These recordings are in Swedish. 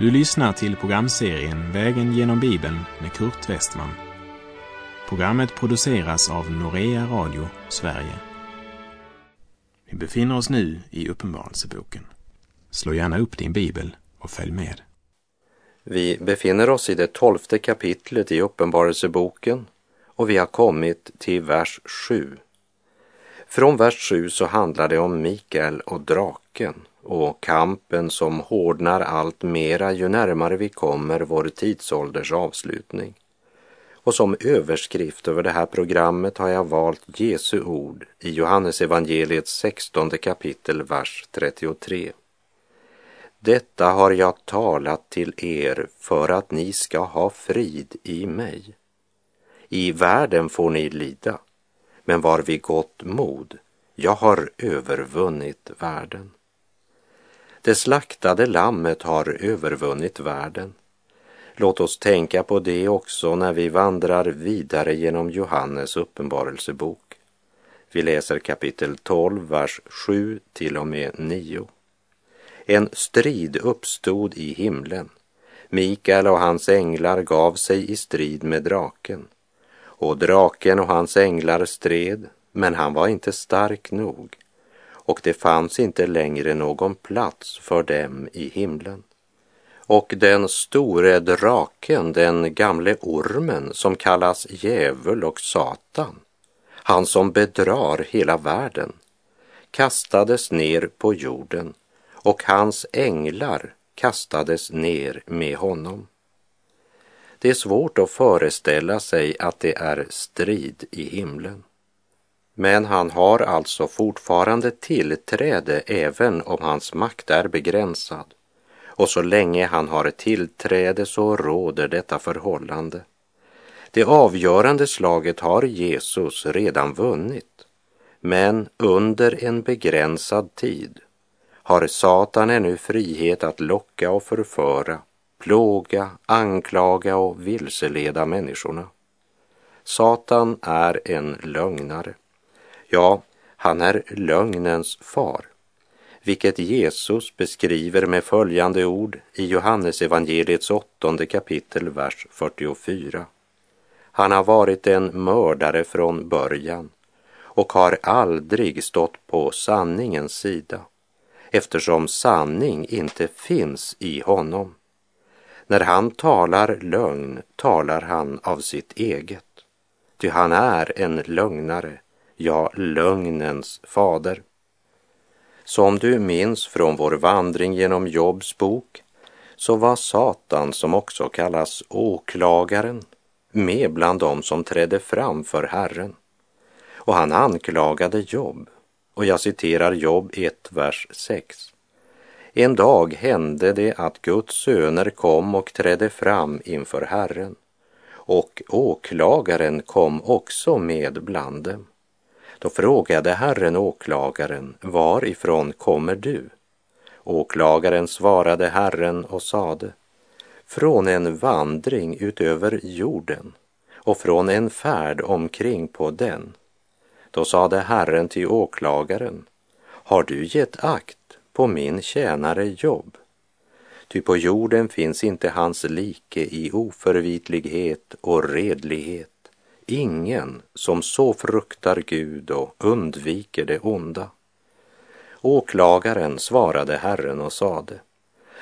Du lyssnar till programserien Vägen genom Bibeln med Kurt Westman. Programmet produceras av Norea Radio Sverige. Vi befinner oss nu i Uppenbarelseboken. Slå gärna upp din bibel och följ med. Vi befinner oss i det tolfte kapitlet i Uppenbarelseboken och vi har kommit till vers 7. Från vers 7 så handlar det om Mikael och draken och kampen som hårdnar allt mera ju närmare vi kommer vår tidsålders avslutning. Och som överskrift över det här programmet har jag valt Jesu ord i Johannesevangeliets 16 kapitel, vers 33. Detta har jag talat till er för att ni ska ha frid i mig. I världen får ni lida, men var vid gott mod. Jag har övervunnit världen. Det slaktade lammet har övervunnit världen. Låt oss tänka på det också när vi vandrar vidare genom Johannes uppenbarelsebok. Vi läser kapitel 12, vers 7 till och med 9. En strid uppstod i himlen. Mikael och hans änglar gav sig i strid med draken. Och draken och hans änglar stred, men han var inte stark nog och det fanns inte längre någon plats för dem i himlen. Och den store draken, den gamle ormen som kallas djävul och Satan, han som bedrar hela världen, kastades ner på jorden och hans änglar kastades ner med honom. Det är svårt att föreställa sig att det är strid i himlen. Men han har alltså fortfarande tillträde även om hans makt är begränsad. Och så länge han har tillträde så råder detta förhållande. Det avgörande slaget har Jesus redan vunnit. Men under en begränsad tid har Satan ännu frihet att locka och förföra, plåga, anklaga och vilseleda människorna. Satan är en lögnare. Ja, han är lögnens far, vilket Jesus beskriver med följande ord i Johannesevangeliets åttonde kapitel, vers 44. Han har varit en mördare från början och har aldrig stått på sanningens sida eftersom sanning inte finns i honom. När han talar lögn talar han av sitt eget, ty han är en lögnare ja, lögnens fader. Som du minns från vår vandring genom Jobs bok så var Satan, som också kallas åklagaren, med bland dem som trädde fram för Herren. Och han anklagade Job, och jag citerar Job 1, vers 6. En dag hände det att Guds söner kom och trädde fram inför Herren, och åklagaren kom också med bland dem. Då frågade Herren åklagaren, varifrån kommer du? Åklagaren svarade Herren och sade, från en vandring utöver jorden och från en färd omkring på den. Då sade Herren till åklagaren, har du gett akt på min tjänare jobb? Ty på jorden finns inte hans like i oförvitlighet och redlighet ingen som så fruktar Gud och undviker det onda. Åklagaren svarade Herren och sade,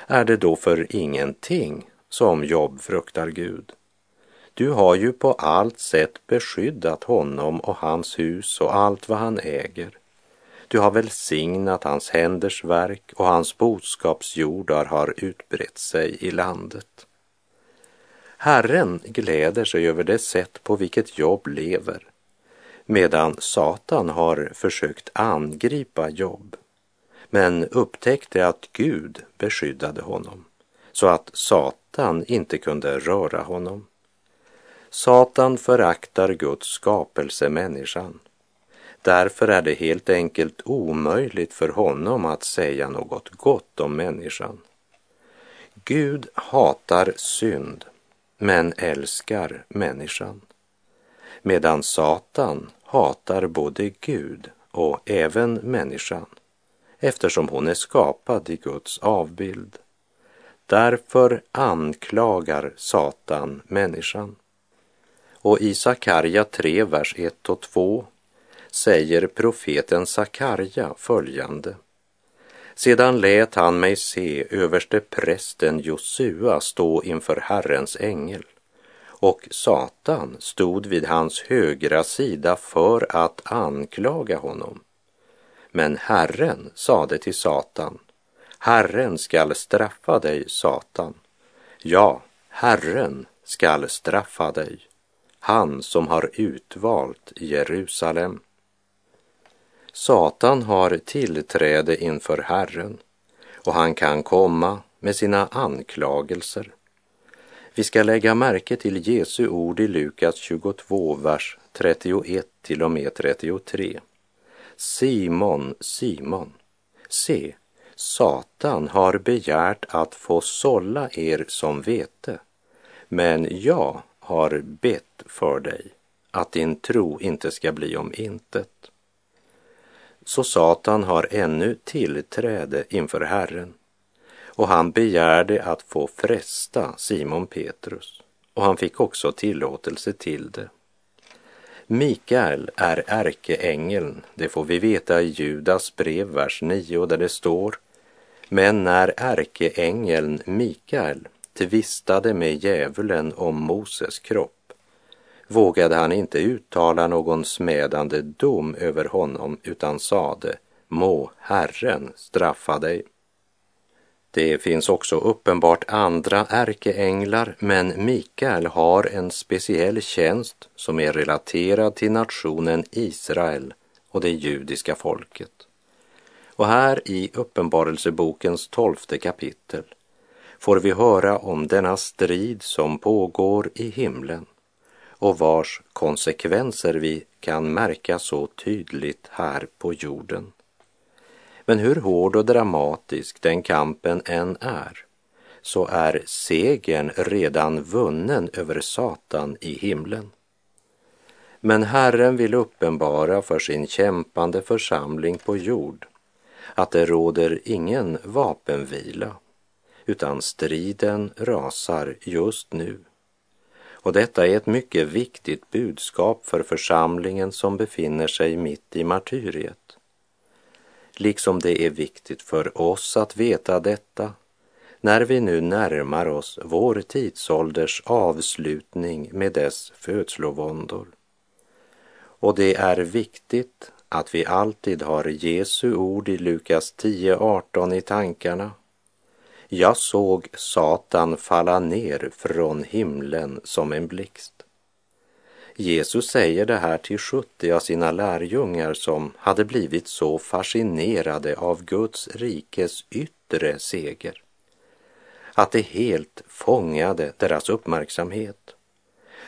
är det då för ingenting som Jobb fruktar Gud? Du har ju på allt sätt beskyddat honom och hans hus och allt vad han äger. Du har välsignat hans händers verk och hans boskapsjordar har utbrett sig i landet. Herren gläder sig över det sätt på vilket Jobb lever, medan Satan har försökt angripa Jobb, men upptäckte att Gud beskyddade honom, så att Satan inte kunde röra honom. Satan föraktar Guds skapelse, människan. Därför är det helt enkelt omöjligt för honom att säga något gott om människan. Gud hatar synd men älskar människan. Medan Satan hatar både Gud och även människan eftersom hon är skapad i Guds avbild. Därför anklagar Satan människan. Och i Sakarja 3, vers 1 och 2 säger profeten Sakarja följande. Sedan lät han mig se överste prästen Josua stå inför Herrens ängel och Satan stod vid hans högra sida för att anklaga honom. Men Herren sade till Satan, Herren skall straffa dig, Satan. Ja, Herren skall straffa dig, han som har utvalt Jerusalem. Satan har tillträde inför Herren och han kan komma med sina anklagelser. Vi ska lägga märke till Jesu ord i Lukas 22, vers 31 till och med 33. Simon, Simon, se, Satan har begärt att få sålla er som vete, men jag har bett för dig att din tro inte ska bli om intet. Så Satan har ännu tillträde inför Herren. Och han begärde att få fresta Simon Petrus. Och han fick också tillåtelse till det. Mikael är ärkeängeln, det får vi veta i Judas brev, vers 9, där det står Men när ärkeängeln Mikael tvistade med djävulen om Moses kropp vågade han inte uttala någon smädande dom över honom utan sade Må Herren straffa dig. Det finns också uppenbart andra ärkeänglar, men Mikael har en speciell tjänst som är relaterad till nationen Israel och det judiska folket. Och här i Uppenbarelsebokens tolfte kapitel får vi höra om denna strid som pågår i himlen och vars konsekvenser vi kan märka så tydligt här på jorden. Men hur hård och dramatisk den kampen än är, så är segern redan vunnen över Satan i himlen. Men Herren vill uppenbara för sin kämpande församling på jord att det råder ingen vapenvila, utan striden rasar just nu. Och detta är ett mycket viktigt budskap för församlingen som befinner sig mitt i martyriet liksom det är viktigt för oss att veta detta när vi nu närmar oss vår tidsålders avslutning med dess födslovåndor. Och det är viktigt att vi alltid har Jesu ord i Lukas 10.18 i tankarna. Jag såg Satan falla ner från himlen som en blixt. Jesus säger det här till 70 av sina lärjungar som hade blivit så fascinerade av Guds rikes yttre seger att det helt fångade deras uppmärksamhet.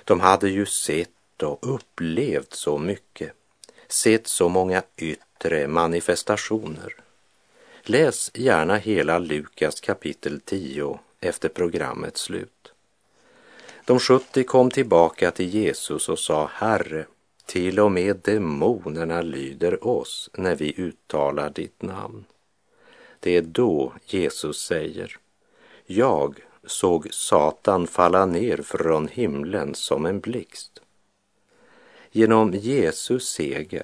De hade ju sett och upplevt så mycket, sett så många yttre manifestationer. Läs gärna hela Lukas kapitel 10 efter programmets slut. De 70 kom tillbaka till Jesus och sa Herre, till och med demonerna lyder oss när vi uttalar ditt namn. Det är då Jesus säger, jag såg Satan falla ner från himlen som en blixt. Genom Jesus seger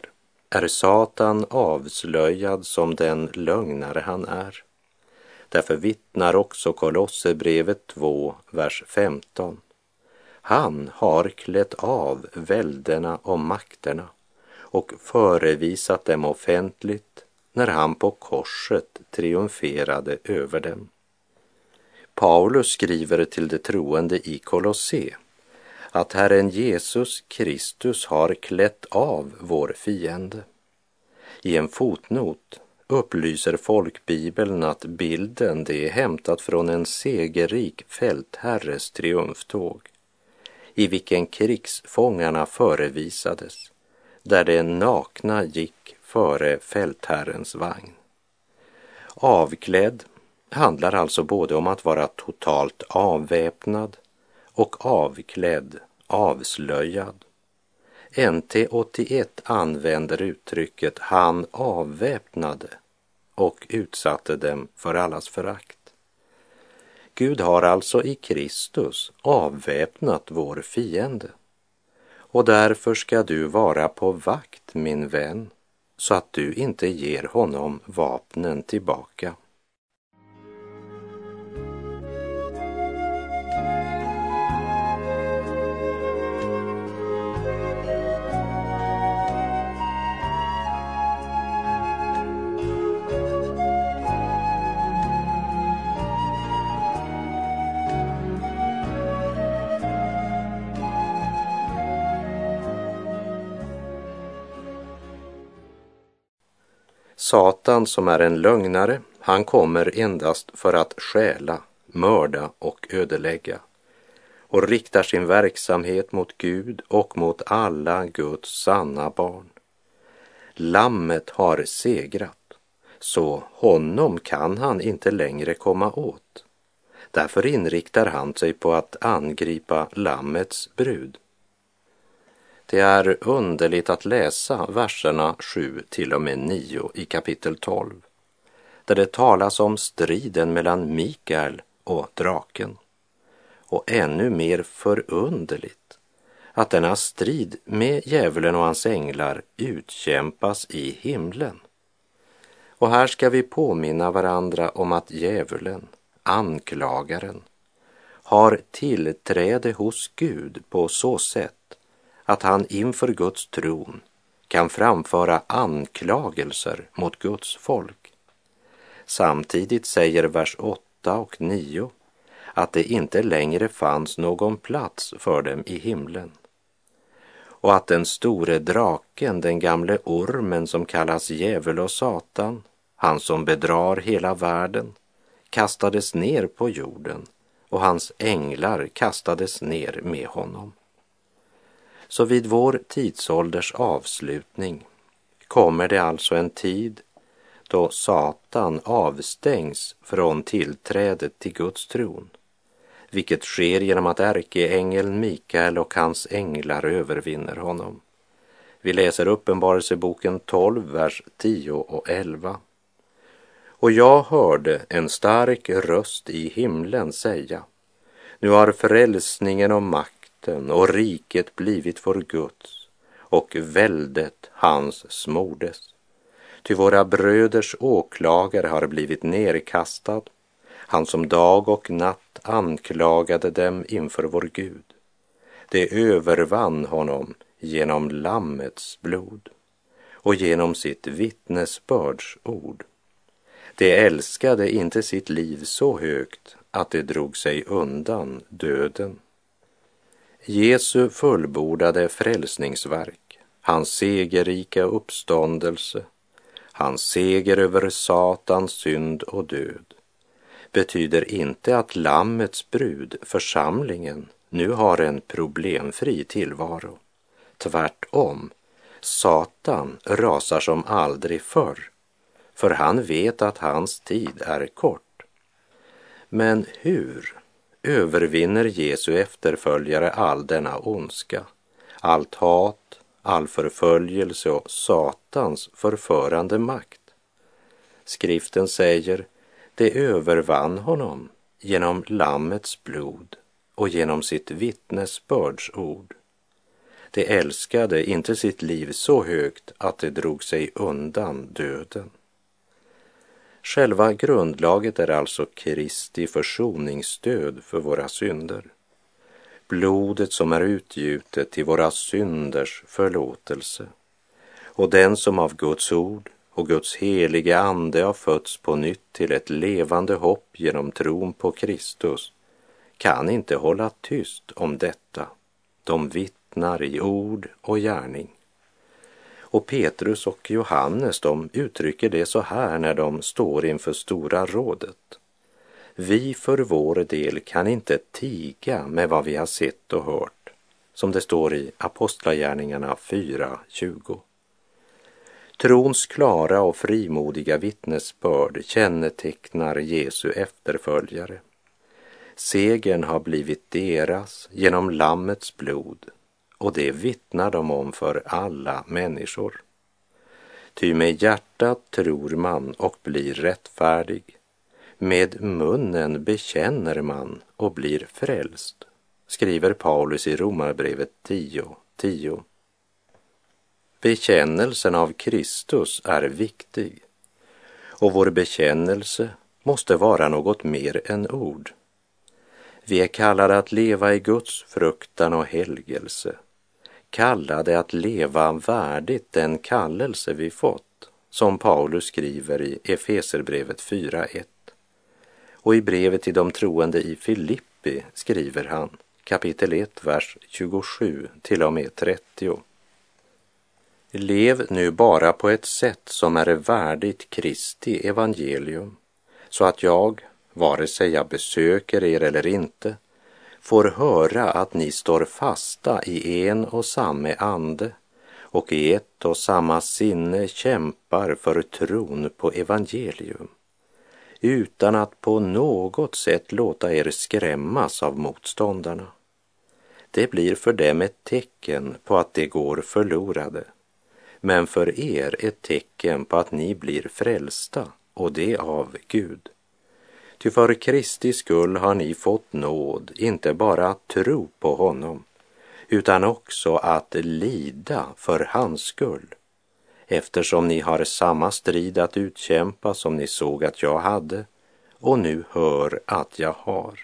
är Satan avslöjad som den lögnare han är. Därför vittnar också Kolosserbrevet 2, vers 15. Han har klätt av väldena och makterna och förevisat dem offentligt när han på korset triumferade över dem. Paulus skriver till de troende i Kolosse att Herren Jesus Kristus har klätt av vår fiende. I en fotnot upplyser folkbibeln att bilden det är hämtat från en segerrik fältherres triumftåg i vilken krigsfångarna förevisades, där de nakna gick före fältherrens vagn. Avklädd handlar alltså både om att vara totalt avväpnad och avklädd, avslöjad. NT 81 använder uttrycket han avväpnade och utsatte dem för allas förakt. Gud har alltså i Kristus avväpnat vår fiende. Och därför ska du vara på vakt, min vän, så att du inte ger honom vapnen tillbaka. Satan som är en lögnare, han kommer endast för att stjäla, mörda och ödelägga och riktar sin verksamhet mot Gud och mot alla Guds sanna barn. Lammet har segrat, så honom kan han inte längre komma åt. Därför inriktar han sig på att angripa Lammets brud. Det är underligt att läsa verserna 7 till och med 9 i kapitel 12, där det talas om striden mellan Mikael och draken. Och ännu mer förunderligt att denna strid med djävulen och hans änglar utkämpas i himlen. Och här ska vi påminna varandra om att djävulen, anklagaren, har tillträde hos Gud på så sätt att han inför Guds tron kan framföra anklagelser mot Guds folk. Samtidigt säger vers 8 och 9 att det inte längre fanns någon plats för dem i himlen och att den store draken, den gamle ormen som kallas djävul och Satan, han som bedrar hela världen, kastades ner på jorden och hans änglar kastades ner med honom. Så vid vår tidsålders avslutning kommer det alltså en tid då Satan avstängs från tillträdet till Guds tron, vilket sker genom att ärkeängeln Mikael och hans änglar övervinner honom. Vi läser Uppenbarelseboken 12, vers 10 och 11. Och jag hörde en stark röst i himlen säga, nu har frälsningen och makt makten och riket blivit vår Guds och väldet hans smordes. Ty våra bröders åklagare har blivit nerkastad, han som dag och natt anklagade dem inför vår Gud. Det övervann honom genom Lammets blod och genom sitt vittnesbörds ord. Det älskade inte sitt liv så högt att det drog sig undan döden. Jesu fullbordade frälsningsverk, hans segerrika uppståndelse, hans seger över Satans synd och död betyder inte att Lammets brud, församlingen, nu har en problemfri tillvaro. Tvärtom, Satan rasar som aldrig förr, för han vet att hans tid är kort. Men hur övervinner Jesu efterföljare all denna ondska, allt hat, all förföljelse och Satans förförande makt. Skriften säger, det övervann honom genom Lammets blod och genom sitt vittnesbörds ord. Det älskade inte sitt liv så högt att det drog sig undan döden. Själva grundlaget är alltså Kristi försoningsstöd för våra synder. Blodet som är utgjutet till våra synders förlåtelse. Och den som av Guds ord och Guds helige ande har fötts på nytt till ett levande hopp genom tron på Kristus kan inte hålla tyst om detta. De vittnar i ord och gärning. Och Petrus och Johannes de uttrycker det så här när de står inför Stora rådet. Vi för vår del kan inte tiga med vad vi har sett och hört, som det står i Apostlagärningarna 4.20. Trons klara och frimodiga vittnesbörd kännetecknar Jesu efterföljare. Segern har blivit deras genom Lammets blod och det vittnar de om för alla människor. Ty med hjärtat tror man och blir rättfärdig, Med munnen bekänner man och blir frälst, skriver Paulus i Romarbrevet 10.10. 10. Bekännelsen av Kristus är viktig och vår bekännelse måste vara något mer än ord. Vi är kallade att leva i Guds fruktan och helgelse, kallade att leva värdigt den kallelse vi fått, som Paulus skriver i Efeserbrevet 4.1. Och i brevet till de troende i Filippi skriver han, kapitel 1, vers 27 till och med 30. Lev nu bara på ett sätt som är värdigt Kristi evangelium, så att jag, vare sig jag besöker er eller inte, får höra att ni står fasta i en och samma ande och i ett och samma sinne kämpar för tron på evangelium, utan att på något sätt låta er skrämmas av motståndarna. Det blir för dem ett tecken på att de går förlorade men för er ett tecken på att ni blir frälsta och det av Gud. Ty för Kristi skull har ni fått nåd, inte bara att tro på honom, utan också att lida för hans skull, eftersom ni har samma strid att utkämpa som ni såg att jag hade och nu hör att jag har.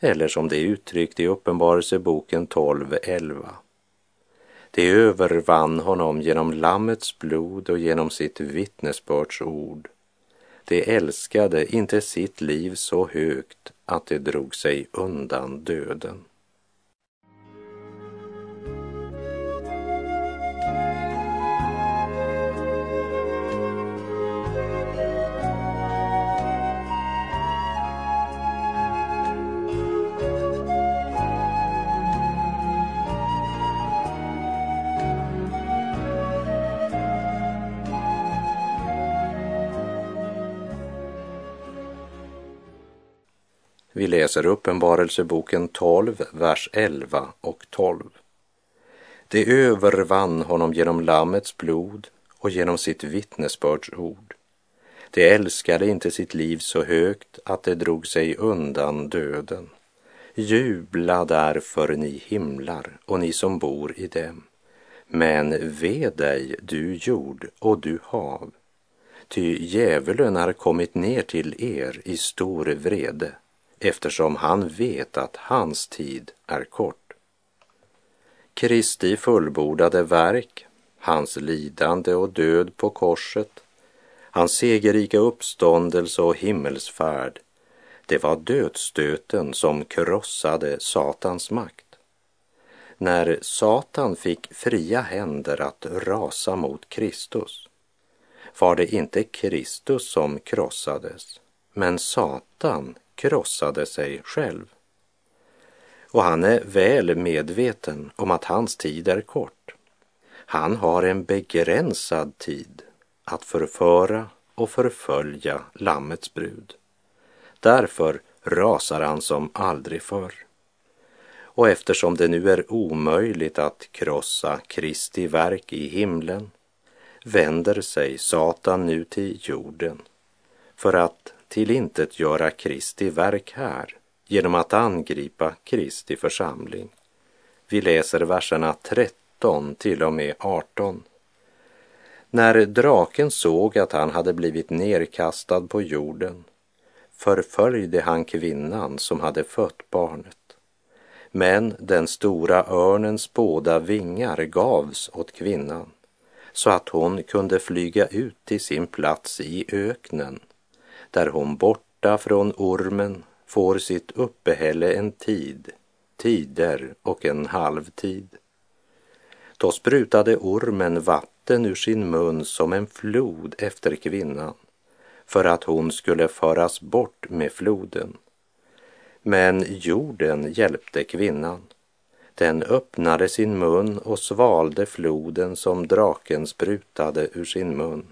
Eller som det är uttryckt i Uppenbarelseboken 12.11. De övervann honom genom Lammets blod och genom sitt vittnesbörds ord. De älskade inte sitt liv så högt att de drog sig undan döden. Vi läser Uppenbarelseboken 12, vers 11 och 12. Det övervann honom genom Lammets blod och genom sitt vittnesbörds ord. Det älskade inte sitt liv så högt att det drog sig undan döden. Jubla därför, ni himlar och ni som bor i dem. Men ve dig, du jord och du hav, ty djävulen har kommit ner till er i stor vrede eftersom han vet att hans tid är kort. Kristi fullbordade verk, hans lidande och död på korset, hans segerrika uppståndelse och himmelsfärd, det var dödsstöten som krossade Satans makt. När Satan fick fria händer att rasa mot Kristus var det inte Kristus som krossades, men Satan krossade sig själv. Och han är väl medveten om att hans tid är kort. Han har en begränsad tid att förföra och förfölja Lammets brud. Därför rasar han som aldrig förr. Och eftersom det nu är omöjligt att krossa Kristi verk i himlen vänder sig Satan nu till jorden för att tillintetgöra Kristi verk här genom att angripa Kristi församling. Vi läser verserna 13 till och med 18. När draken såg att han hade blivit nerkastad på jorden förföljde han kvinnan som hade fött barnet. Men den stora örnens båda vingar gavs åt kvinnan så att hon kunde flyga ut till sin plats i öknen där hon borta från ormen får sitt uppehälle en tid, tider och en halvtid. Då sprutade ormen vatten ur sin mun som en flod efter kvinnan för att hon skulle föras bort med floden. Men jorden hjälpte kvinnan. Den öppnade sin mun och svalde floden som draken sprutade ur sin mun.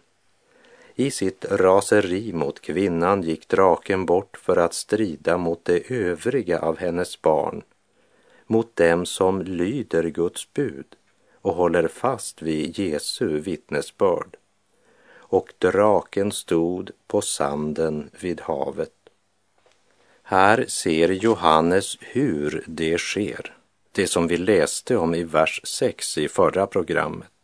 I sitt raseri mot kvinnan gick draken bort för att strida mot det övriga av hennes barn, mot dem som lyder Guds bud och håller fast vid Jesu vittnesbörd. och draken stod på sanden vid havet. Här ser Johannes hur det sker, det som vi läste om i vers 6 i förra programmet.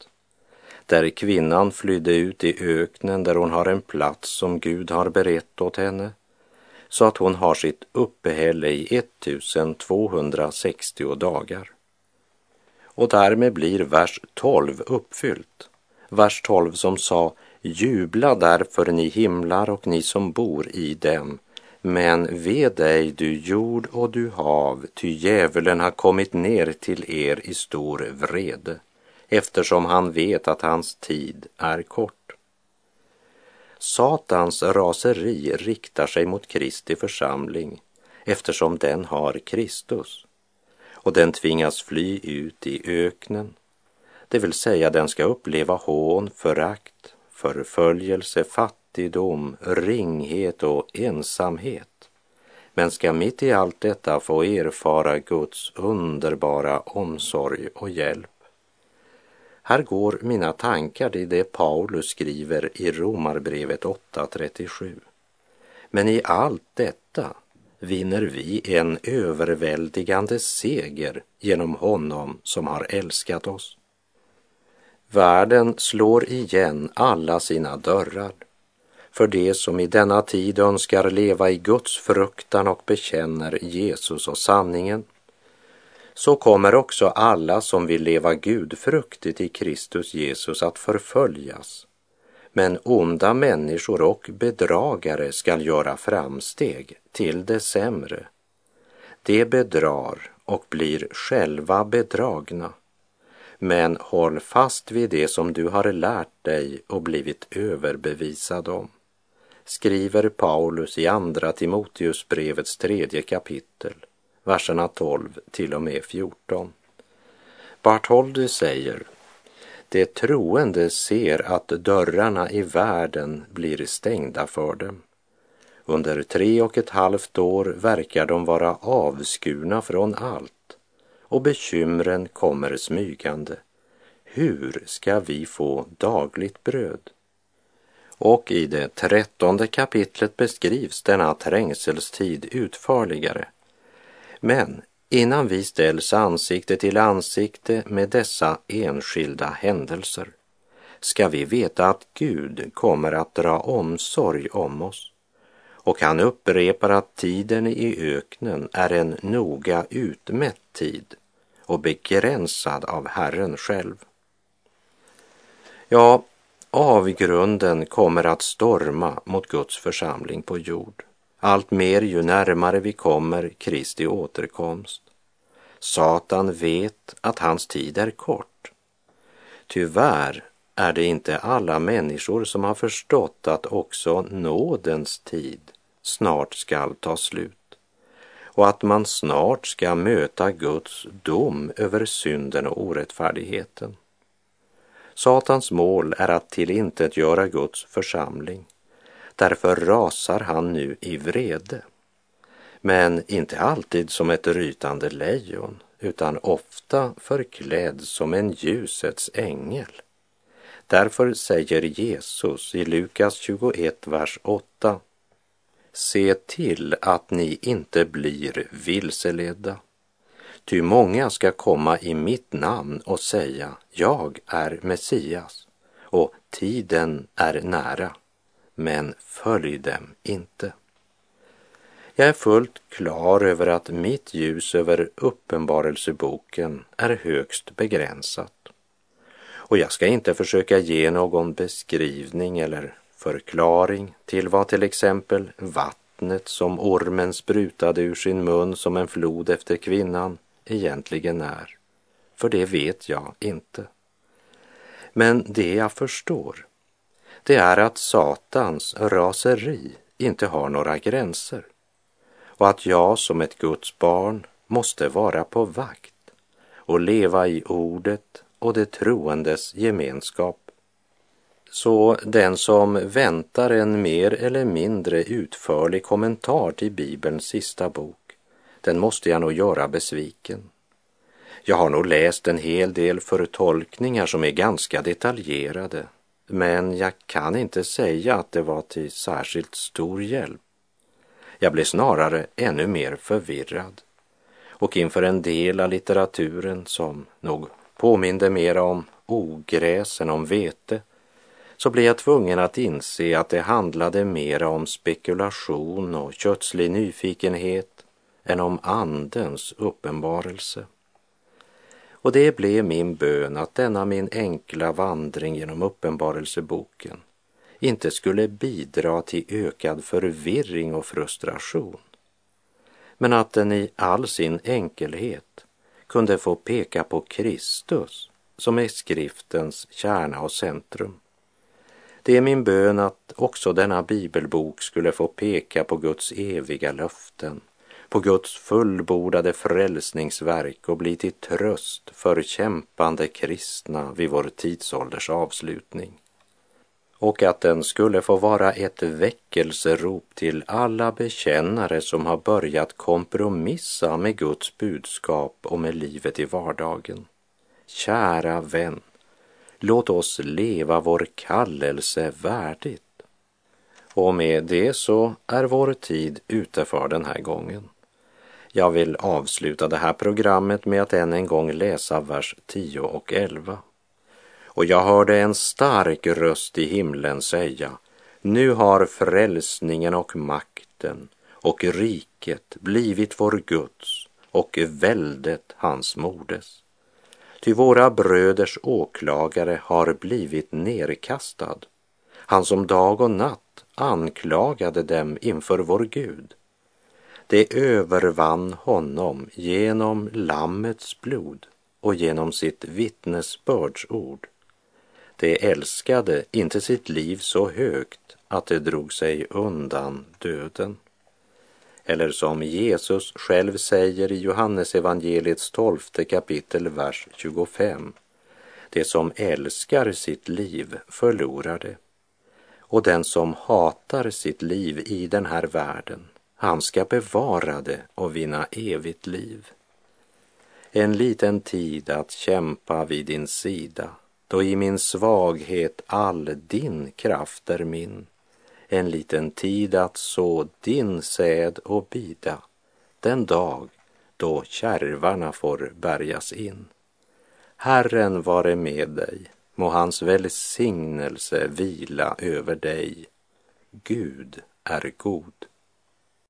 Där kvinnan flydde ut i öknen där hon har en plats som Gud har berett åt henne så att hon har sitt uppehälle i 1260 dagar. Och därmed blir vers 12 uppfyllt. Vers 12 som sa Jubla därför ni himlar och ni som bor i dem. Men ve dig du jord och du hav, ty djävulen har kommit ner till er i stor vrede, eftersom han vet att hans tid är kort. Satans raseri riktar sig mot Kristi församling eftersom den har Kristus och den tvingas fly ut i öknen. Det vill säga den ska uppleva hån, förakt, förföljelse, fattigdom, ringhet och ensamhet. Men ska mitt i allt detta få erfara Guds underbara omsorg och hjälp. Här går mina tankar i det Paulus skriver i Romarbrevet 8.37. Men i allt detta vinner vi en överväldigande seger genom honom som har älskat oss. Världen slår igen alla sina dörrar för det som i denna tid önskar leva i Guds fruktan och bekänner Jesus och sanningen så kommer också alla som vill leva gudfruktigt i Kristus Jesus att förföljas. Men onda människor och bedragare skall göra framsteg till det sämre. De bedrar och blir själva bedragna. Men håll fast vid det som du har lärt dig och blivit överbevisad om skriver Paulus i Andra Timoteusbrevets tredje kapitel verserna 12 till och med 14. Bartholdy säger det troende ser att dörrarna i världen blir stängda för dem. Under tre och ett halvt år verkar de vara avskurna från allt och bekymren kommer smygande. Hur ska vi få dagligt bröd? Och i det trettonde kapitlet beskrivs denna trängselstid utförligare men innan vi ställs ansikte till ansikte med dessa enskilda händelser ska vi veta att Gud kommer att dra omsorg om oss. Och han upprepar att tiden i öknen är en noga utmätt tid och begränsad av Herren själv. Ja, avgrunden kommer att storma mot Guds församling på jord allt mer ju närmare vi kommer Kristi återkomst. Satan vet att hans tid är kort. Tyvärr är det inte alla människor som har förstått att också nådens tid snart skall ta slut och att man snart ska möta Guds dom över synden och orättfärdigheten. Satans mål är att tillintetgöra Guds församling Därför rasar han nu i vrede. Men inte alltid som ett rytande lejon, utan ofta förklädd som en ljusets ängel. Därför säger Jesus i Lukas 21, vers 8. Se till att ni inte blir vilseledda. Ty många ska komma i mitt namn och säga, jag är Messias, och tiden är nära men följ dem inte. Jag är fullt klar över att mitt ljus över uppenbarelseboken är högst begränsat. Och jag ska inte försöka ge någon beskrivning eller förklaring till vad till exempel vattnet som ormen sprutade ur sin mun som en flod efter kvinnan egentligen är. För det vet jag inte. Men det jag förstår det är att Satans raseri inte har några gränser och att jag som ett Guds barn måste vara på vakt och leva i ordet och det troendes gemenskap. Så den som väntar en mer eller mindre utförlig kommentar till Bibelns sista bok, den måste jag nog göra besviken. Jag har nog läst en hel del förtolkningar som är ganska detaljerade men jag kan inte säga att det var till särskilt stor hjälp. Jag blev snarare ännu mer förvirrad och inför en del av litteraturen som nog påminde mer om ogräs än om vete så blev jag tvungen att inse att det handlade mer om spekulation och kötslig nyfikenhet än om Andens uppenbarelse. Och det blev min bön att denna min enkla vandring genom uppenbarelseboken inte skulle bidra till ökad förvirring och frustration, men att den i all sin enkelhet kunde få peka på Kristus som är skriftens kärna och centrum. Det är min bön att också denna bibelbok skulle få peka på Guds eviga löften på Guds fullbordade frälsningsverk och bli till tröst för kämpande kristna vid vår tidsålders avslutning. Och att den skulle få vara ett väckelserop till alla bekännare som har börjat kompromissa med Guds budskap och med livet i vardagen. Kära vän, låt oss leva vår kallelse värdigt. Och med det så är vår tid ute för den här gången. Jag vill avsluta det här programmet med att än en gång läsa vers 10 och 11. Och jag hörde en stark röst i himlen säga, nu har frälsningen och makten och riket blivit vår Guds och väldet hans modes. Ty våra bröders åklagare har blivit nerkastad, han som dag och natt anklagade dem inför vår Gud det övervann honom genom Lammets blod och genom sitt vittnesbördsord. Det älskade inte sitt liv så högt att det drog sig undan döden. Eller som Jesus själv säger i Johannesevangeliets tolfte kapitel, vers 25. Det som älskar sitt liv förlorar det. Och den som hatar sitt liv i den här världen han ska bevara det och vinna evigt liv. En liten tid att kämpa vid din sida, då i min svaghet all din kraft är min. En liten tid att så din säd och bida, den dag då kärvarna får bärgas in. Herren vare med dig, må hans välsignelse vila över dig. Gud är god.